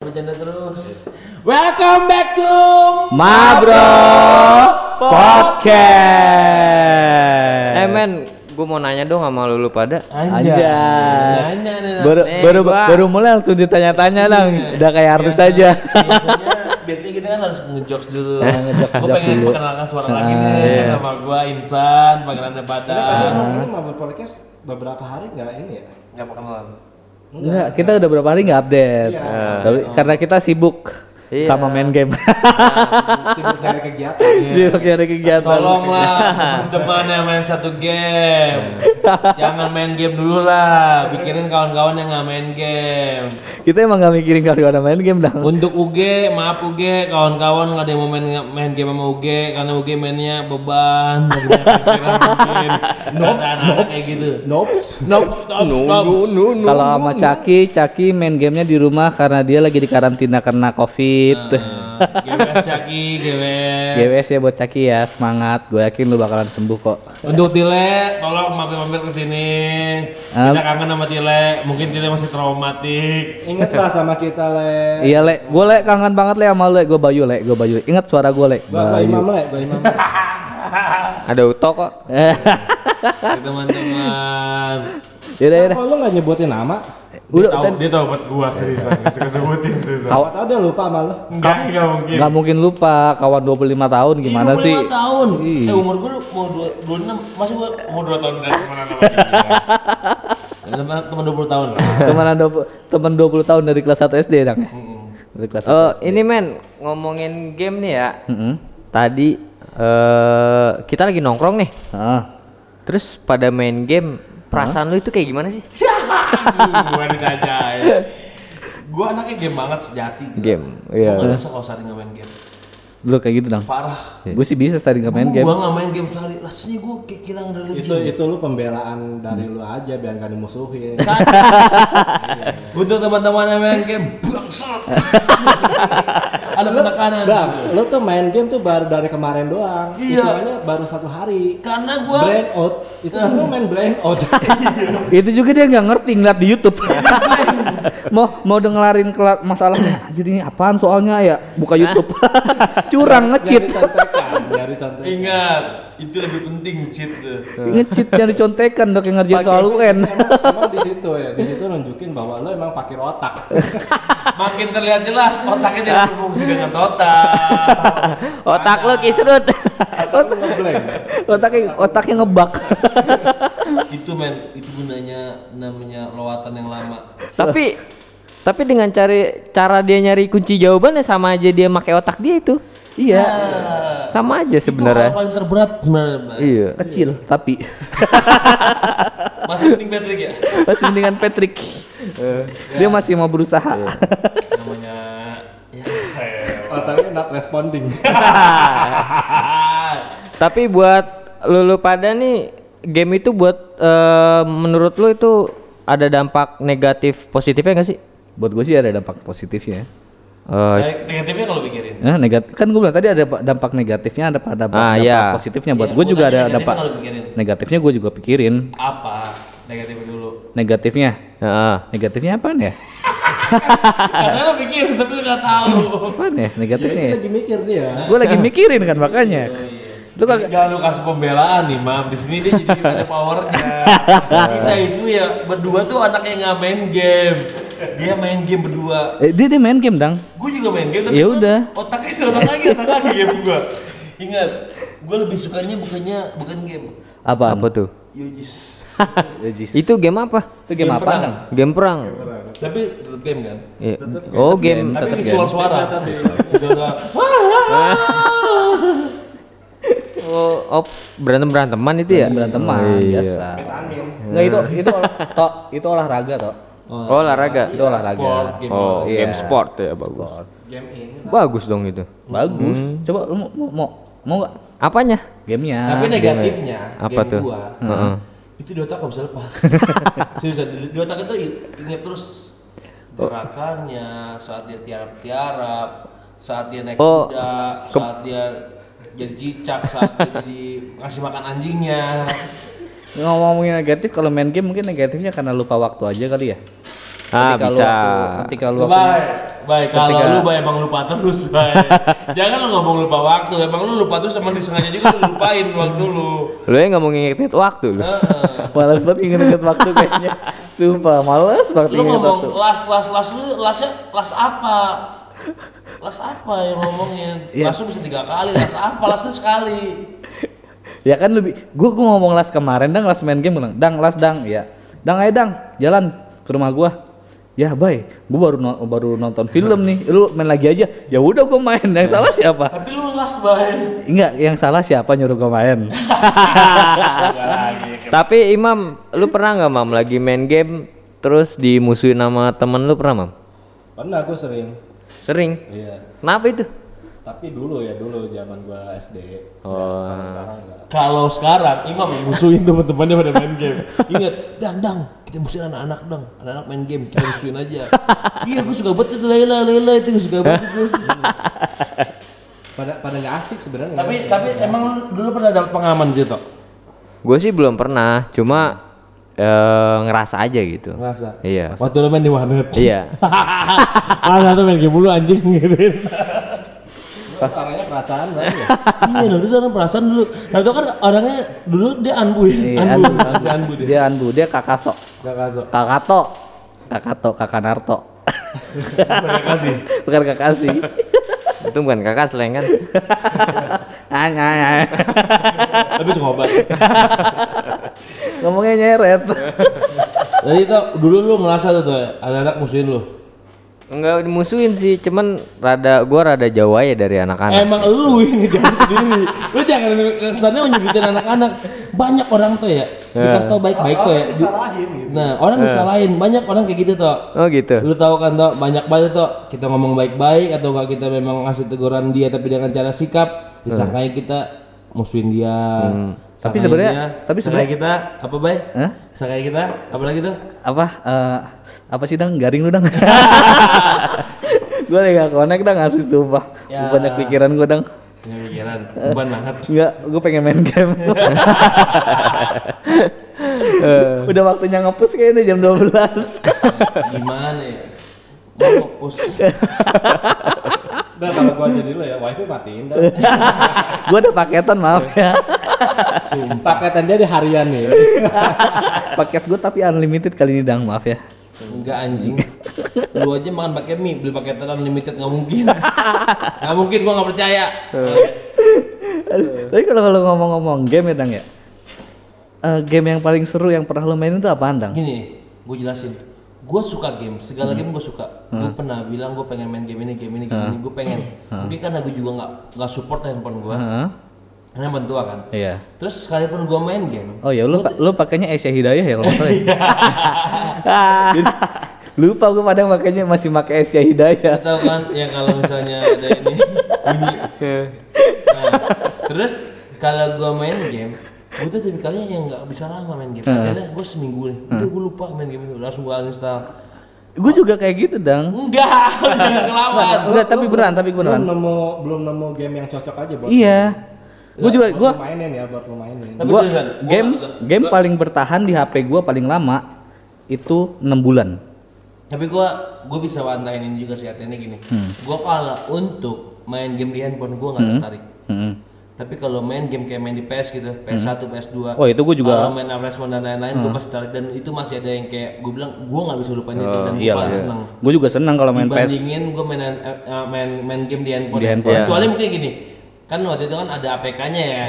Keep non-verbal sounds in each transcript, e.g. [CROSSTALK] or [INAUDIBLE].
Bercanda terus. Welcome back to Mabro Podcast. Eh men, gue mau nanya dong sama lu, lu pada. Anjay. Anjay. Nanya nih. Baru Nih, baru gua- baru mulai langsung ditanya-tanya dong. Udah kayak artis Biasanya- aja. Biasanya biasanya kita kan harus ngejokes dulu. Eh, ngejokes- Gue pengen dulu. perkenalkan suara lagi nih. iya. Nama gua Insan, panggilannya Enggak, tapi emang ini Mabel Podcast beberapa hari nggak ini ya? Enggak perkenalan. Enggak, kita udah berapa hari nggak update. Iya. Karena kita sibuk Iya. sama main game. [LAUGHS] Sibuk nyari kegiatan. sibuk nyari kegiatan. Tolonglah [LAUGHS] teman-teman yang main satu game. Jangan main game dulu lah. Pikirin kawan-kawan yang nggak main game. Kita emang nggak mikirin kalau ada main game dah. Untuk UG, maaf UG, kawan-kawan nggak ada yang mau main main game sama UG karena UG mainnya beban. Ada anak-anak kayak gitu. Nope. Nope, stop, stop. Kalau sama Caki, Caki main gamenya di rumah karena dia lagi di karantina karena covid. Nah, GWS Caki, GWS. GWS ya buat Caki ya, semangat. Gue yakin lu bakalan sembuh kok. Untuk Tile, tolong mampir-mampir ke sini. Um, Kita kangen sama Tile, mungkin Tile masih traumatik. Ingatlah sama kita le. Iya le, gue le kangen banget le sama le, gue Bayu le, gue Bayu. Ingat suara gue le. Gua imam le, gua imam. Le. [LAUGHS] Ada Uto kok. [LAUGHS] Teman-teman. Yaudah yaudah. Kok lu nggak nyebutin nama? Dia Udah, tahu, kan- dia tahu buat gua seriusan, nggak suka sebutin. Kau- Siapa tahu dia lupa sama lu. Enggak, enggak mungkin. Nggak mungkin lupa kawan 25 tahun gimana Ih, 25 sih? tahun. Ih. Eh umur gua mau dua- 26, masih gua mau 2 tahun dari teman sama dia. Teman teman 20 tahun. Temenan 20, temen 20 tahun dari kelas 1 SD dong ya? Dari kelas 1 Oh, SD. ini men ngomongin game nih ya. Mm-mm. Tadi eh kita lagi nongkrong nih. Ah. Terus pada main game, perasaan lu itu kayak gimana sih? [LAUGHS] Aduh, gua ditanya ya. Gua anaknya game banget sejati. gitu. Game, Gua iya. nggak bisa kalau sehari nggak main game. Lu kayak gitu dong. Parah. Gue sih bisa tadi nggak main game. Gua nggak main game sehari, rasanya gua kayak kehilangan religion. Itu itu lu pembelaan dari lu aja biar gak dimusuhin. [LAUGHS] Untuk teman-teman yang main game, bangsat. [LAUGHS] Ada penekanan. Bang, lu tuh main game tuh baru dari kemarin doang. Iya. Hitungannya baru satu hari. Karena gua Brain out. Itu lu main brain out. [LAUGHS] Itu juga dia nggak ngerti ngeliat di YouTube. [LAUGHS] mau mau dengelarin kelar masalahnya. Anjir ini apaan soalnya ya? Buka YouTube. [LAUGHS] Curang ngecit. Contekan. ingat itu lebih penting cheat tuh. ngecit yang dicontekan dok yang ngerjain soal UN. Emang, emang di situ ya, di situ nunjukin bahwa lo emang pakai otak. Makin terlihat jelas otaknya tidak berfungsi dengan total. Otak lu kisrut. Otak lu ngeblank. otaknya otaknya ngebak. itu men, itu gunanya namanya lawatan yang lama. tapi tapi dengan cari cara dia nyari kunci jawabannya sama aja dia pakai otak dia itu. Iya. Sama aja Itu sebenarnya. paling terberat sebenarnya. Iya. Kecil tapi [LAUGHS] Masih mending Patrick ya. masih mendingan Patrick. Dia masih mau berusaha. namanya ya. [LAUGHS] Otaknya not responding. [LAUGHS] Tapi buat lu, lu pada nih game itu buat eh, menurut lu itu ada dampak negatif positifnya gak sih? Buat gue sih ada dampak positifnya. Eh, Neg- Negatifnya kalau pikirin. Nah, negatif kan gue bilang tadi ada pa- dampak negatifnya ada pada dampak, Ah, dampak iya. positifnya buat Iya, gue gua juga ada dampak negatifnya gue juga pikirin Apa negatifnya dulu? negatifnya heeh. negatifnya apa ya Katanya lo pikirin tapi lo nggak tahu. apa ya negatifnya Dia ya? lagi mikir dia. gue lagi mikirin kan makanya lu kagak Jangan lu kasih pembelaan nih, Mam. Di sini dia jadi ada powernya. [LAUGHS] Kita itu ya berdua tuh anak yang nggak main game. Dia main game berdua. eh, dia dia main game dang Gue juga main game tapi Ya udah. otaknya otak lagi otak lagi game gue. Ingat, gue lebih sukanya bukannya bukan game. apa Apa tuh? Yojis. [LAUGHS] Itu game apa? itu game, Game apa perang. dang Game perang. tapi tetap game kan. Iya. Oh, game. Tapi Tetep visual game. suara. Tapi Visual suara. [LAUGHS] Oh, oh berantem beranteman itu ya? beranteman Oh, iya. biasa vitamin. nggak itu itu olah, tok itu olahraga tok Oh, olahraga. itu olahraga Sport, game Oh, Iya. game sport ya bagus. Game ini. Bagus dong itu. bagus coba lu mau mau mau, nggak Apanya? gamenya Tapi negatifnya Apa game tuh? gua Heeh. itu di otak gak bisa lepas. [LAUGHS] Seriusan di otak itu i- inget terus gerakannya saat dia tiarap-tiarap, saat dia naik Oh, kuda, saat dia jadi cicak, saat dia jadi ngasih makan anjingnya. ngomongin negatif kalau main game mungkin negatifnya karena lupa waktu aja kali ya Ah, Ketika lu bisa. ketika lu Baik, baik. Kalau Ketika- lu baik emang lupa terus, baik. [LAUGHS] Jangan lu ngomong lupa waktu. Emang lu lupa terus emang disengaja juga lu lupain waktu lu. Lu yang nggak mau ngingetin waktu lu. Heeh. [LAUGHS] Males banget inget-inget waktu kayaknya. Sumpah, males banget Lu ngomong waktu. las las las lu lasnya las apa? Las apa yang ngomongin? Iya. Las lu bisa tiga kali, las apa? Las lu sekali. Ya kan lebih, gua gua ngomong las kemarin dang las main game bilang, dang las dang, ya, dang ayo dang, jalan ke rumah gua. Ya bay, gua baru no- baru nonton film nih, lu main lagi aja. Ya udah gua main, yang salah siapa? Tapi lu las baik. Enggak, yang salah siapa nyuruh gua main? [LAUGHS] Tapi Imam, lu pernah nggak Mam lagi main game terus dimusuhin sama temen lu pernah Mam? Pernah gue sering. Sering. Iya. Kenapa itu? Tapi dulu ya dulu zaman gua SD. Oh. Kalau sekarang enggak. Kalau sekarang Imam yang musuhin teman-temannya pada main game. Ingat, dang dang, kita musuhin anak-anak dang. Anak-anak main game, kita musuhin aja. iya, gue suka banget itu Layla, Layla itu gue suka banget itu. Pada pada nggak asik sebenarnya. tapi tapi emang lu dulu pernah dapat pengalaman gitu? Gue sih belum pernah, cuma eh, ngerasa aja gitu. Ngerasa. Iya. Waktu lu main di warnet. Iya. [LAUGHS] Mana tuh main game dulu anjing gitu. Orangnya perasaan banget ya. [LAUGHS] iya, Naruto tuh orang perasaan dulu. Naruto kan orangnya dulu dia anbu ya. Iya, anbu, Anbu, dia. Dia Anbu, dia Kakato. Gak kaso. Kakato. Kakato, Kakak Narto. Terima kasih. [LAUGHS] Bukan Kakashi. itu bukan kakak seleng kan? Anya, anya. Tapi suka obat. Ngomongnya nyeret. Jadi itu dulu lu ngerasa tuh tuh ada anak musuhin lu. Enggak dimusuhin sih, cuman rada gua rada jauh aja dari anak-anak. Emang lu yang ngejauh sendiri. Lu jangan kesannya menyebutin anak-anak. Banyak orang tuh ya. Dikasih tau baik-baik tuh ya. Disalahin gitu. Nah, orang disalahin. Banyak orang kayak gitu tuh. Oh gitu. Lu tahu kan tuh banyak banget tuh kita ngomong baik-baik atau enggak kita memang ngasih teguran dia tapi dengan cara sikap disangkai kita musuhin dia. Tapi Sangkain sebenarnya- tapi sebenarnya- kita apa baik? Hah? Sangkai kita apa lagi tuh? Apa? eh, apa sih dang? Garing lu dang. [LAUGHS] gue lagi gak connect dang asli sumpah. Ya. Banyak pikiran gue dang. Punya pikiran, beban banget. [LAUGHS] Enggak, gue pengen main game. [LAUGHS] Udah waktunya ngepus kayaknya jam 12. Gimana ya? Mau fokus. Udah kalau gua jadi lu ya, wifi matiin dah. gue ada paketan maaf ya. Paketan dia di harian nih. Paket gue tapi unlimited kali ini dang maaf ya. Enggak anjing. Lu aja makan pakai mie, beli paket unlimited nggak mungkin. Nggak mungkin gua nggak percaya. Tapi kalau kalau ngomong-ngomong game ya ya. Eh, game yang paling seru yang pernah lo mainin itu apaan dang? Gini, gue jelasin. Gue suka game, segala game gue suka. Gue pernah bilang gue pengen main game ini, game ini, game ini. Gue pengen. Mungkin karena gue juga nggak nggak support handphone gue. Heeh. Karena handphone tua kan. Iya. Terus sekalipun gue main game, Oh ya lu pa- lu pakainya Asia Hidayah ya kalau salah. ya? [LAUGHS] Jadi, Lupa gue padahal makanya masih pakai Asia Hidayah. tahu kan ya kalau misalnya ada ini, ini. [LAUGHS] Nah, terus kalau gue main game, gue tuh tipikalnya yang nggak bisa lama main game. Karena gue seminggu nih, udah gue lupa main game itu, langsung gue uninstall. Gue juga kayak gitu dang. Enggak, [LAUGHS] kelamaan. Enggak, tapi beneran, tapi Belum beneran. nemu belum nemu game yang cocok aja buat Iya. Gue juga gue mainin ya, buat lu mainin. Tapi gua seriusan, gua game nggak- game paling bertahan di HP gue paling lama itu 6 bulan. Tapi gua gua bisa wantain ini juga sih artinya gini. Gua kalau untuk main game di handphone gua nggak tertarik. Hmm. Tapi kalau main game kayak main di PS gitu, PS1, PS2. Oh, itu gua juga- Kalau main Respawn dan lain-lain gua pasti tertarik dan itu masih ada yang kayak gua bilang gua nggak bisa lupain itu dan gua Iya paling lah. seneng. Gue juga senang kalau main PES. Dibandingin gua main, eh, main main game di handphone. Di handphone. Kecuali mungkin gini. Kan waktu itu kan ada APK-nya ya.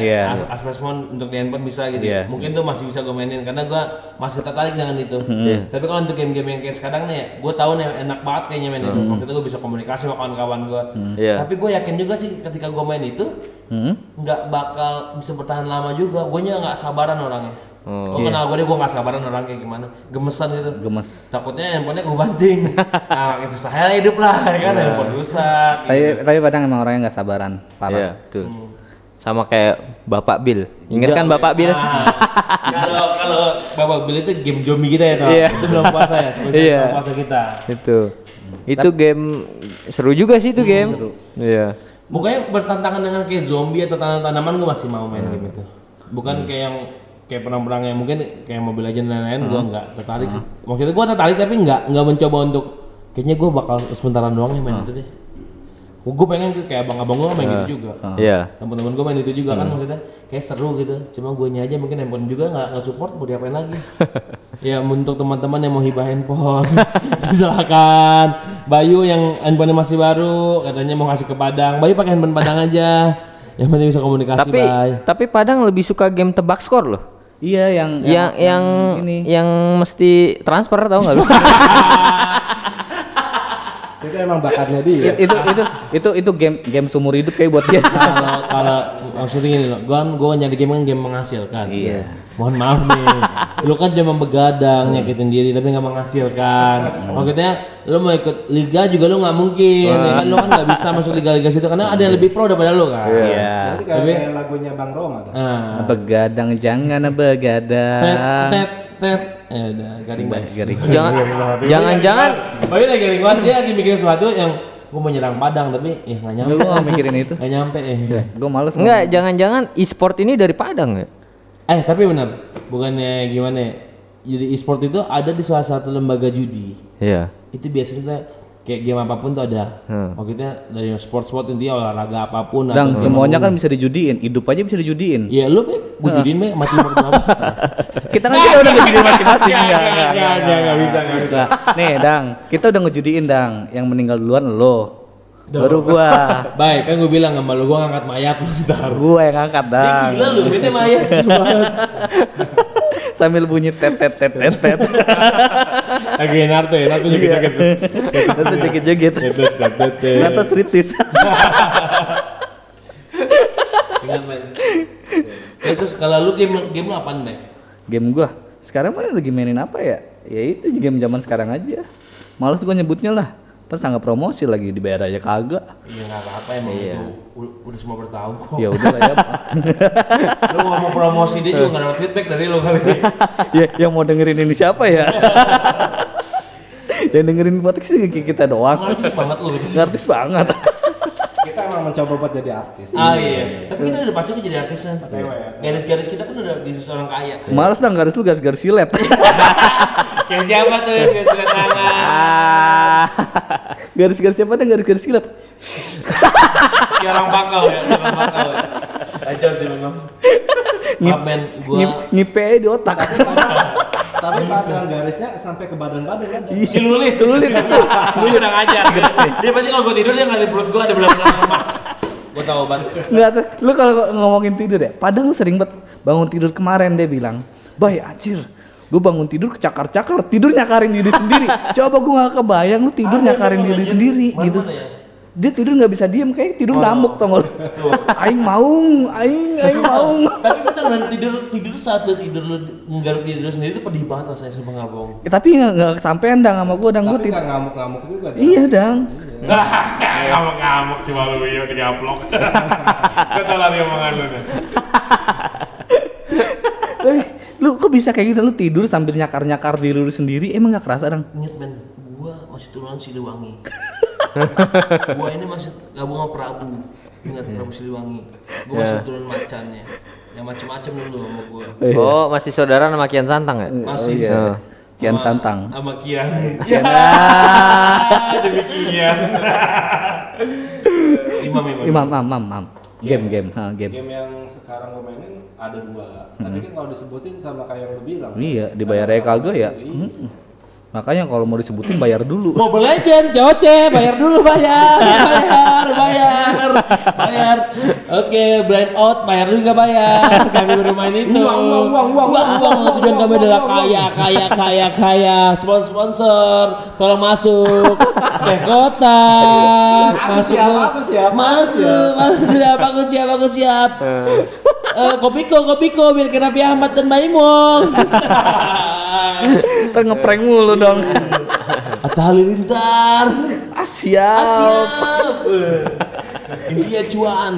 As- Respawn untuk di handphone bisa gitu. Iya. Mungkin tuh masih bisa gue mainin karena gua masih tertarik dengan itu. Hmm. Tapi kalau untuk game-game yang kayak sekarang nih, ya, gue tahu nih enak banget kayaknya main itu. Waktu itu gue bisa komunikasi sama kawan-kawan gue. Iya. Tapi gue yakin juga sih ketika gue main itu Hmm? nggak bakal bisa bertahan lama juga. Gue nya nggak sabaran orangnya. Oh. Lo kenal gue deh, gue nggak sabaran orang kayak gimana, gemesan gitu. Gemes. Takutnya handphonenya gue banting. nah, [LAUGHS] makin susah ya hidup lah, ya kan handphone rusak. Tapi tapi kadang emang orangnya nggak sabaran. Iya, Parah. betul. Sama kayak Bapak Bill. Ingat kan Bapak Bill? Nah, kalau kalau Bapak Bill itu game zombie kita ya, toh. Iya. Itu belum puasa ya, spesial Iya. belum puasa kita. itu. Itu game seru juga sih itu game. Iya. Pokoknya bertantangan dengan kayak zombie atau tanaman-tanaman gue masih mau main game itu. Bukan kayak yang kayak perang-perang yang mungkin kayak Mobile Legends dan lain-lain gue nggak tertarik sih. Maksudnya gue tertarik tapi nggak nggak mencoba untuk kayaknya gue bakal sementaran doang ya main itu deh. Gue pengen kayak abang-abang gue main gitu juga. Iya. Temen-temen gue main itu juga kan maksudnya kayak seru gitu. Cuma gue aja mungkin handphone juga nggak nggak support mau diapain lagi. [LAUGHS] ya untuk teman-teman yang mau hibah handphone [LAUGHS] silakan. Bayu yang handphone masih baru katanya mau kasih ke Padang. Bayu pakai handphone Padang aja. Yang penting bisa komunikasi Tapi Bay. tapi Padang lebih suka game tebak skor loh. Iya yang Yang yang ini. yang mesti transfer tahu nggak lu? [LAUGHS] Itu emang bakatnya dia. itu itu itu itu game game seumur hidup kayak buat dia. [LAUGHS] kalau kalau maksudnya gini loh, gua kan gua nyari game kan game menghasilkan. Iya. Mohon maaf nih, lu kan cuma begadang nyakitin diri tapi nggak menghasilkan. Maksudnya lu mau ikut liga juga lu nggak mungkin, ya kan lu kan nggak bisa masuk liga-liga situ karena ada yang lebih pro daripada lu kan. Iya. Jadi kayak, kayak lagunya Bang Roma kan. Nah, Begadang jangan tet begadang. tet tet, ya udah garing banget. Garing. jangan [LAUGHS] jangan jangan Bayu lagi garing banget dia lagi mikirin sesuatu yang gua mau nyerang Padang tapi eh nggak nyampe. Gue gak mikirin itu. Nggak nyampe eh. Gue males. enggak jangan-jangan e-sport ini dari Padang ya? Eh tapi benar, bukannya gimana ya? Jadi e-sport itu ada di salah satu lembaga judi. Iya. Itu biasanya kayak game apa pun tuh ada. Hmm. Maksudnya dari sport-sport intinya olahraga apa pun. Dan atau- semuanya kan bisa dijudiin. Hidup aja bisa dijudiin. Iya lu be, gue judiin be, mati berapa? Kita kan kita udah ngejudiin masing-masing enggak, nggak, enggak, nggak, nggak, nggak bisa, nggak bisa. Nah, nih, Dang, kita udah ngejudiin, Dang. Yang meninggal duluan lo. Baru gua. [LAUGHS] Baik, kan gue bilang sama lu gue ngangkat mayat lu ntar. gua yang ngangkat, Dang. Gila lu, ini mayat [LAUGHS] banget. Sambil bunyi tet tet tet tet tet. Lagi Naruto ya, Naruto juga gitu. Itu joget-joget. Nato stritis. Ingat main. Terus, terus kalau lu game game lu apaan be? Game gua sekarang mana lagi mainin apa ya? Ya itu game zaman sekarang aja. Males gua nyebutnya lah. Terus sangat promosi lagi dibayar aja kagak. Iya nggak apa-apa emang itu u- udah semua bertahu kok. Ya udah lah ya. [LAUGHS] lu ngomong promosi dia juga nggak dapat feedback dari lu kali. [LAUGHS] ya yang mau dengerin ini siapa ya? [LAUGHS] yang dengerin podcast sih kita doang. Ngartis banget lu. Ngartis banget. Kita emang mencoba buat jadi artis. Ah iya. Tapi kita udah pasti jadi artis kan. Ya. Garis-garis kita kan udah di seorang kaya. Males dong garis lu garis-garis silet. Kayak siapa tuh yang sudah tangan? Garis-garis siapa tuh garis-garis? Kayak orang bakal ya, orang bakal ya. Kacau sih memang. Men, gua Ngip, ngipe aja di otak. Tapi padang garisnya sampai ke badan-badan ada. si Luli, si Luli, Luli udah ngajar. gitu. Dia pasti kalau gua tidur dia ngeliat perut gua ada belah-belah lemak. Gua tahu banget. Enggak tuh, lu kalau ngomongin tidur ya, lu sering banget bangun tidur kemarin dia bilang, "Bay, anjir, gue bangun tidur kecakar-cakar, tidur nyakarin diri sendiri." [LAUGHS] Coba gue nggak kebayang lu tidur nyakarin diri sendiri gitu. Dia tidur nggak bisa diem, kayak tidur ngamuk tau gak? Aing maung, aing, aing maung. [LAUGHS] Tapi bener men, tidur tidur saat lu tidur lu nggaruk diri lu sendiri itu pedih banget rasanya sumpah nggak bohong. Ya, tapi nggak kesampean dang sama gue, dang gue Tapi tidur. nggak ngamuk-ngamuk juga. Dan. Iya dang. [LAUGHS] Ngamuk-ngamuk sih malu iya digaplok. Gua tahu lari omongan lu nih. Tapi lu kok bisa kayak gitu lu tidur sambil nyakar-nyakar diri lu sendiri, emang nggak kerasa dang? Ingat men, gua masih turunan Siliwangi. [LAUGHS] gua ini masih gabung sama Prabu. Ingat Prabu Siliwangi. Gua masih turunan macannya. Yang macem-macem dulu sama gua. Oh, masih saudara sama Kian Santang ya? Masih. Oh. Kian Sama- Santang. Sama Kian. [LAUGHS] Ya, demikian. imam, imam. Imam, mam, mam, mam. Game, game, ha, game. Game yang sekarang gue mainin ada dua. Tapi kan kalau disebutin sama kayak yang lu bilang. Iya, dibayarnya kagak ya. Mm-mm. Makanya kalau mau disebutin bayar dulu. Mobile Legend, COC, bayar dulu bayar, bayar, bayar, bayar. Oke, brand out, bayar juga bayar. Kami bermain itu. Uang, uang, uang, uang, uang, Tujuan kami adalah kaya, kaya, kaya, kaya. Sponsor, sponsor, tolong masuk. Teh kota, masuk. siap, ke- aku siap, Masuk, masuk siap, aku siap, aku siap. Eh, kopiko, kopiko, biar kena Ahmad dan Maimong. [LAUGHS] Ntar ngeprank mulu dong. Atta Halilintar. Asia. Siap. India cuan.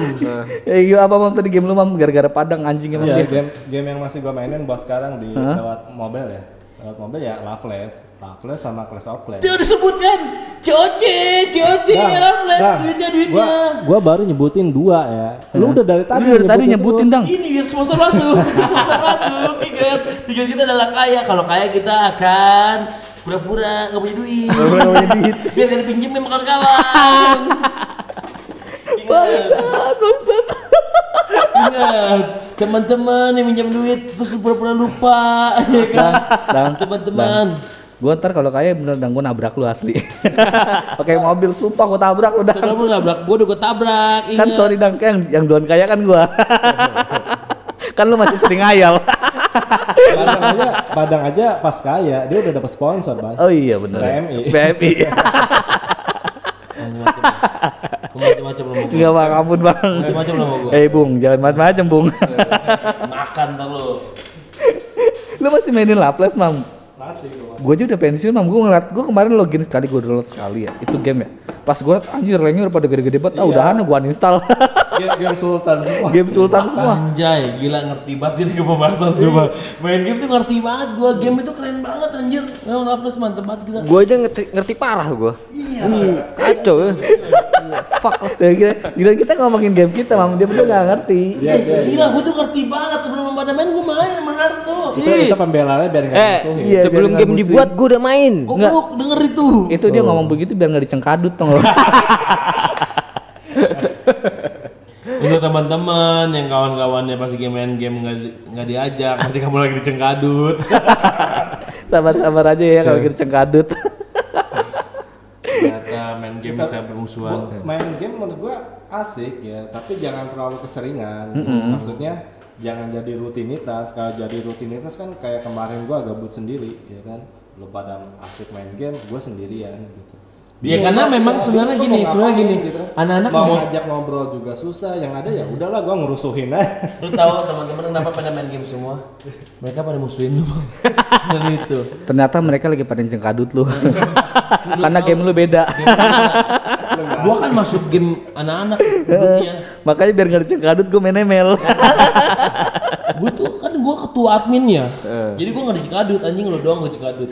Ya iya apa mam tadi game lu mam gara-gara padang anjing emang Iya, dia. game game yang masih gue mainin buat sekarang di lewat mobile ya. Lewat mobil ya Loveless, Loveless sama Clash of Clans. Itu disebutkan COC, COC, Loveless, Dang, duitnya, Gua, duitnya. gua baru nyebutin dua ya. Lu udah dari tadi Lu dari tadi nyebutin terus. dang. Ini biar sponsor masuk, [LAUGHS] sponsor masuk, ingat. Tujuan kita adalah kaya. Kalau kaya kita akan pura-pura nggak punya duit. [LAUGHS] Pura-pura punya duit. Biar gak dipinjemin sama kawan-kawan. [LAUGHS] Ingat. Ingat, teman-teman yang minjam duit terus pura-pura lupa, [LAUGHS] ya kan? Dang, Teman-teman. Gua ntar kalau kaya bener dang gua nabrak lu asli. [LAUGHS] Pakai mobil sumpah gua tabrak lu dang. Saudara lu nabrak gua udah gua tabrak. Kan ingat. sorry dang yang yang doan kaya kan gua. [LAUGHS] kan lu masih sering ngayal. Padang aja, Padang aja pas kaya dia udah dapet sponsor, Bang. oh iya bener. PMI. PMI. Macam-macam. Gua. Enggak bang, ampun bang. Macam-macam lu mau. Eh bung, jangan macam-macam bung. Makan ntar lu. lu masih mainin Laples mam? Masih. Gue aja udah pensiun mam, gue ngeliat, gue kemarin login sekali, gue download sekali ya, itu game ya. Pas gue liat, anjir ranknya udah pada gede-gede banget, ah udahan gue uninstall. [LAUGHS] Game, game Sultan semua. game Sultan semua. Anjay, gila ngerti banget ini ke pembahasan coba. Main game tuh ngerti banget gua. Game itu keren banget anjir. Memang Loveless mantep banget gila. Gue aja ngerti, ngerti parah gue. Iya. Kacau ya. Fuck lah. Ya, gila, gila kita ngomongin game kita mam, dia bener gak ngerti. Dia, Eh, dia, gila gua tuh ngerti banget sebelum pada main gua main benar tuh. itu, itu pembelaannya biar nggak Eh, dimusuhin. Iya, sebelum game dibuat gue udah main. Goblok denger itu. Itu dia ngomong begitu biar gak dicengkadut tau gak? [LAUGHS] Untuk teman-teman yang kawan-kawannya pas lagi main game nggak di- nggak diajak, nanti kamu lagi dicengkadut. [LAUGHS] Sabar-sabar aja ya kalau kita cengkadut. Ternyata main game bisa bermusuhan. Main game menurut gua asik ya, tapi jangan terlalu keseringan. Maksudnya jangan jadi rutinitas. Kalau jadi rutinitas kan kayak kemarin gua gabut sendiri, ya kan. Lu pada asik main game, gua sendirian gitu. Ya, Bingung karena gua, memang ya, sebenarnya gini, gua sebenarnya ngapain gini, gitu. anak-anak mau mau- ngajak ngobrol juga susah, yang ada ya udahlah gua ngerusuhin aja. Lu tahu teman-teman kenapa pada main game semua? Mereka pada musuhin lu. Bang. Dari itu. Ternyata mereka lagi pada cengkadut lu. Karena game lu beda. Game gua kan masuk game anak-anak grupnya. Makanya biar gak dicengkadut gue main ML. Gua tuh kan gua ketua adminnya. Jadi gua nggak dicekadut anjing lu doang gua cekadut.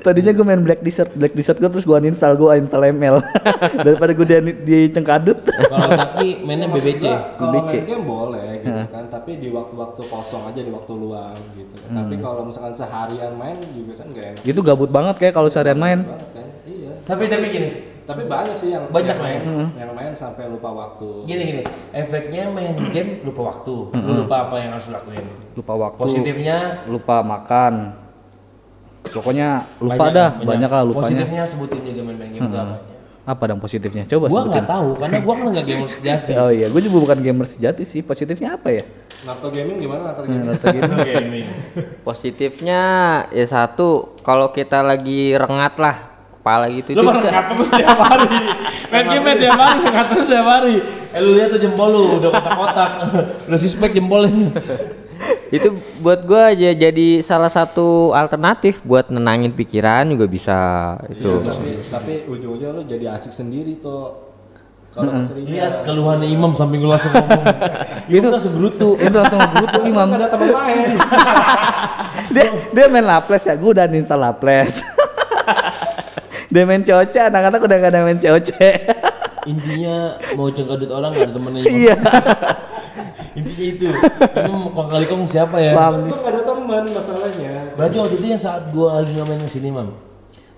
Tadinya gue main Black Desert, Black Desert gue terus gue uninstall, gue uninstall ML. [LAUGHS] Daripada gue di, di cengkadut. Kalau Taki mainnya BBC. Gua Kalau BBC. main game boleh gitu kan, tapi di waktu-waktu kosong aja di waktu luang gitu. Tapi kalau misalkan seharian main juga kan gak enak Itu gabut banget kayak kalau seharian main. banget kan. Iya. Tapi tapi gini, Tapi banyak sih yang Banyak yang main, main. yang main sampai lupa waktu. gini gini, efeknya main game lupa waktu, lu lupa apa yang harus lakuin. Lupa waktu. Positifnya Lupa makan. Pokoknya lupa dah, banyak, lah lupanya. Positifnya sebutin juga main-main game itu apa aja. Apa dong positifnya? Coba Gua sebutin. nggak tahu karena gua kan nggak gamer [LAUGHS] sejati. Oh iya, gue juga bukan gamer sejati sih. Positifnya apa ya? Naruto gaming gimana Naruto Hmm, gaming? gitu. Gaming. Positifnya ya satu, kalau kita lagi rengat lah kepala gitu Lu bisa- terus tiap hari. Main game main tiap hari ngat terus tiap hari. Eh lu lihat tuh jempol lu udah kotak-kotak. [LAUGHS] udah suspek jempolnya. Itu buat gua aja jadi salah satu alternatif buat nenangin pikiran juga bisa itu. Iya, tapi, tapi ujung-ujungnya lu jadi asik sendiri tuh. Kalau keseringan. Lihat keluhannya Imam samping lu langsung ngomong. [LAUGHS] Itu langsung gerutu. [LAUGHS] Itu langsung butuh imam. Nggak ada teman main. [LAUGHS] dia dia main laples ya, gue udah uninstall laples. dia main COC, anak-anak udah gak ada main COC. Intinya mau cengkadut orang gak ada temennya Imam. Iya. Intinya itu. Imam kong kali kong siapa ya? Paham nih. Lu nggak ada teman masalahnya. Berarti waktu itu yang saat gua lagi nggak main ke sini Mam.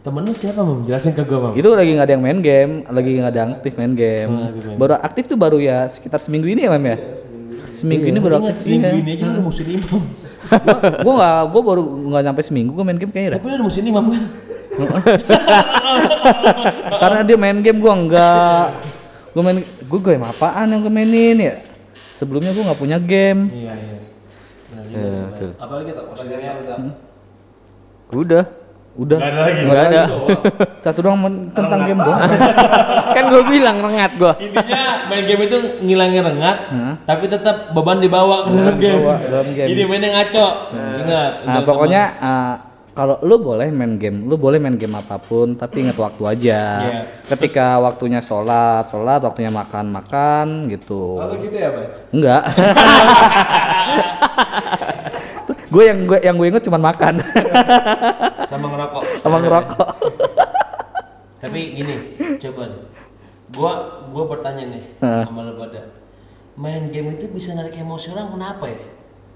Temen lu siapa Mam? Jelasin ke gua Mam. Itu lagi nggak ada yang main game, lagi nggak ada yang aktif main game. Oh. Baru aktif tuh baru ya sekitar seminggu ini ya, Mam ya? Seminggu ini baru aktif seminggu iya. ini aja lu udah musuhin Imam. gua, gua nggak, gua baru nggak nyampe seminggu gua main game kayaknya dah. Tapi lu udah musuhin Imam kan? [LAUGHS] Karena dia main game gua enggak. Gua main, gua game apaan yang gua mainin ya? Sebelumnya gua nggak punya game. Iya iya. Benar juga Ya, sih. Apalagi tak Udah. Udah. Nggak ada lagi. Nggak ada. [LAUGHS] Satu doang tentang game doang. [LAUGHS] kan gua bilang rengat gua. Intinya main game itu ngilangin rengat, Hah? tapi tetap beban dibawa ke dalam game. dibawa dalam game. Jadi mainnya ngaco. Ingat. Nah, pokoknya uh, kalau lu boleh main game, lu boleh main game apa pun, tapi ingat waktu aja. Iya. Ketika waktunya sholat, sholat, waktunya makan, makan gitu. Kalau gitu ya, Bay? Enggak. [LAUGHS] Gue yang gue yang gue inget cuma makan sama ngerokok. sama ngerokok. Tapi gini, coba. Gua gua bertanya nih sama lo pada. Main game itu bisa narik emosi orang kenapa ya?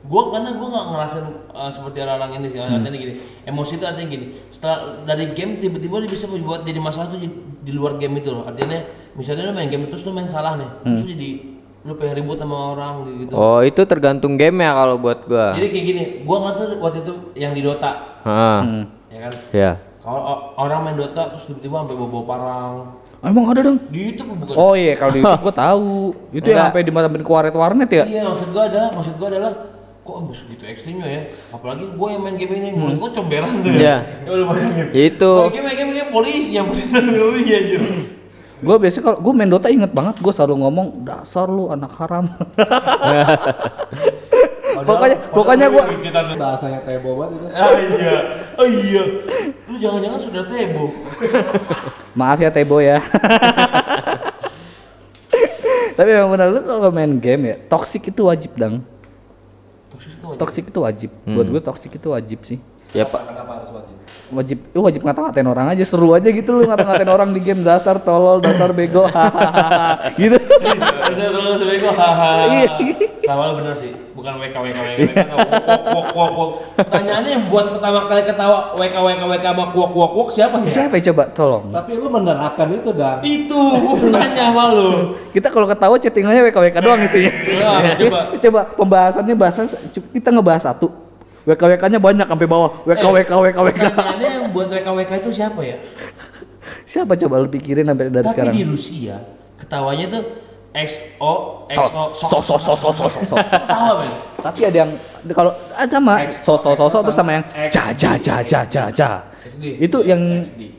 Gua karena gua nggak ngerasain uh, seperti orang-orang ini sih. Hmm. Artinya gini, emosi itu artinya gini. Setelah dari game tiba-tiba dia bisa buat jadi masalah tuh di, di luar game itu loh. Artinya misalnya lo main game terus lo main salah nih, terus Hmm. lo jadi lo pengen ribut sama orang gitu. Oh, itu tergantung game ya kalau buat gua. Jadi kayak gini, gua nggak tahu waktu itu yang di Dota, Ah, Hmm. ya kan? ya. Kalau o- orang main Dota terus tiba-tiba sampai bawa parang. Ah, Emang ada dong? Di YouTube bukan? Oh iya kalau di YouTube [LAUGHS] gue tahu. Itu yang Enggak. sampai dimatamin ke warnet warnet ya? Iya maksud gua adalah maksud gua adalah kok abis gitu ekstrimnya ya apalagi gua yang main game ini mulut gua comberan tuh Iya. ya udah bayangin Itu. Main game main game, game polisi yang polisi ngeri aja Gue biasanya kalau gue main Dota inget banget gue selalu ngomong dasar lu anak haram. [LAUGHS] Pokoknya- pokoknya gua- bahasanya tebo banget itu ah iya oh iya lu jangan-jangan sudah tebo [LAUGHS] Maaf ya Tebo ya. [LAUGHS] Tapi memang benar lu kalau main game ya toxic itu wajib dang. Toxic itu wajib. Toxic itu wajib. Buat gue toxic itu wajib sih. Ya, Pak. kenapa harus wajib Wajib, lu wajib ngata-ngatain orang aja seru aja gitu lu ngata-ngatain orang di game dasar tolol, dasar bego, [LAUGHS] hahaha gitu. Terus saya terus sebagai gua Iya. Lu bener sih, bukan WK WK WK. Wok wok wok. Pertanyaannya yang buat pertama kali ketawa WK WK WK sama kuok kuok kuok siapa ya? Siapa ya coba tolong? tapi lu menerapkan itu dan Itu, nanya sama lu. Kita kalau ketawa chattingannya WKWK doang isinya. Ya, coba. Coba pembahasannya bahasan kita ngebahas satu. WKWK-nya banyak sampai bawah. WKWK WKWK. Pertanyaannya yang buat WK WK itu siapa ya? Siapa coba lu pikirin sampai dari Tapi sekarang? di Rusia ketawanya tuh XO XO so- so- so- so- so- so- so. Men. Tapi ada yang kalau ah, sama so so so so terus sama yang ja ja ja ja ja ja. Itu yang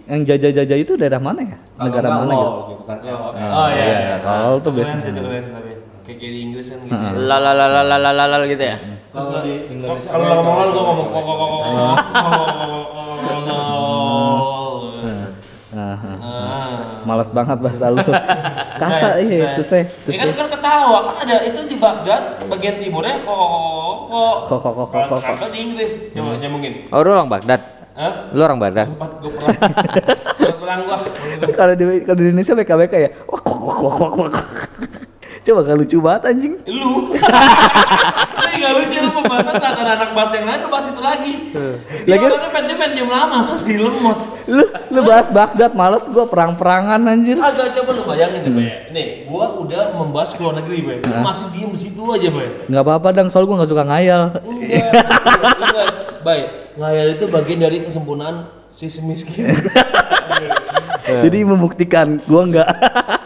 yang jaja jaja itu daerah mana ya? Negara mana gitu? gitu kan. Oh iya. iya, kalau tuh biasanya. kayak di Inggris kan gitu. ya. La la la la la la gitu ya. kalau di Indonesia Kalau ngomong ngomong gua ngomong kok kok kok kok Malas banget bahasa lu. [LAUGHS] Kasar iya, susah, Ini kan susah. kan ketawa kan ada itu di Baghdad bagian timurnya kok kok Kok, kok, kok, kok, kok. Kalau di Inggris coba nyambungin. Oh, lu orang Baghdad. Hah? Lu orang Baghdad. Sempat gue perang. Sempat [LAUGHS] perang gua. Kalau di kalau di Indonesia WKWK ya. Wak, wak, wak, wak, wak, Coba gak lucu banget anjing. Lu. [LAUGHS] Ini gak lucu lu pembahasan saat ada anak bahas yang lain lu bahas itu lagi. Lagi- orangnya pengen main game lama masih lemot. Lu lu bahas Baghdad males gua perang-perangan anjir. Agak coba lu bayangin deh, Bay. Nih, gua udah membahas ke luar negeri, Bay. Lu masih diem di situ aja, Bay. Nggak apa-apa dang, soal gua nggak suka ngayal. Enggak, enggak. Bay, ngayal itu bagian dari kesempurnaan si miskin. [LAUGHS] Jadi membuktikan gua nggak. [LAUGHS]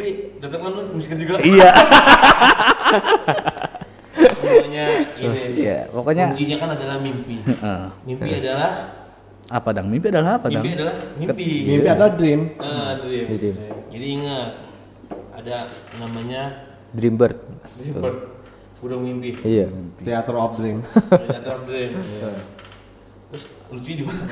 Tapi tetap kan lu miskin juga. iya. Semuanya ini. Iya, pokoknya kuncinya kan adalah mimpi. Heeh. Mimpi adalah apa dang? Mimpi adalah apa dang? mimpi adalah mimpi. mimpi ada dream Ah, dream. Dream. Jadi ingat ada namanya Dreambird. Dreambird. Burung mimpi. Iya. theater of dream Theater of Dream. [LAUGHS] Terus lucu di mana? [LAUGHS]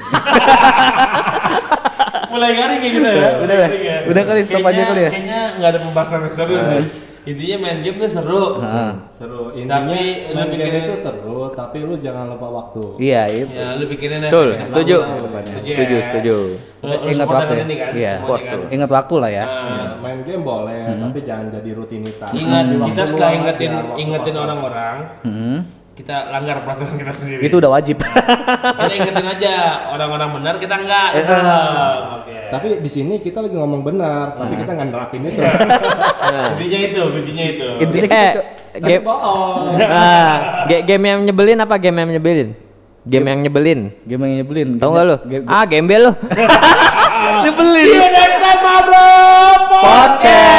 Mulai garing kayak gitu ya. Udah, garing ya. udah kali, stop aja Kayaknya- kali ya. Kayaknya nggak ada pembahasan yang seru sih. Intinya main game tuh seru. Heeh. seru intinya Tapi lu main game bikin- itu seru tapi lu jangan lupa waktu Iya, itu. Ya lu pikirin ya. Betul, setuju. lah. Setuju, ya. setuju. Lu, lu Ingat waktu ya? kan? Iya. kan? Ingat waktu lah ya. Nah, Ya, main game boleh tapi jangan jadi rutinitas Ingat kita setelah luang ingetin aja, ingetin orang-orang, Hmm. Kita langgar peraturan kita sendiri. Itu udah wajib. [LAUGHS] Kita ingetin aja orang-orang benar kita enggak. gitu. Oke. tapi di sini kita lagi ngomong benar tapi kita nggak nerapin itu Intinya itu, intinya itu. Intinya kita Eh, game bohong [LAUGHS] ge- game yang nyebelin apa game yang nyebelin? Game yang nyebelin. game yang nyebelin. Tahu nggak lu? Game, Ah, gembel lu. [LAUGHS] nyebelin. See you next time, my bro. Podcast.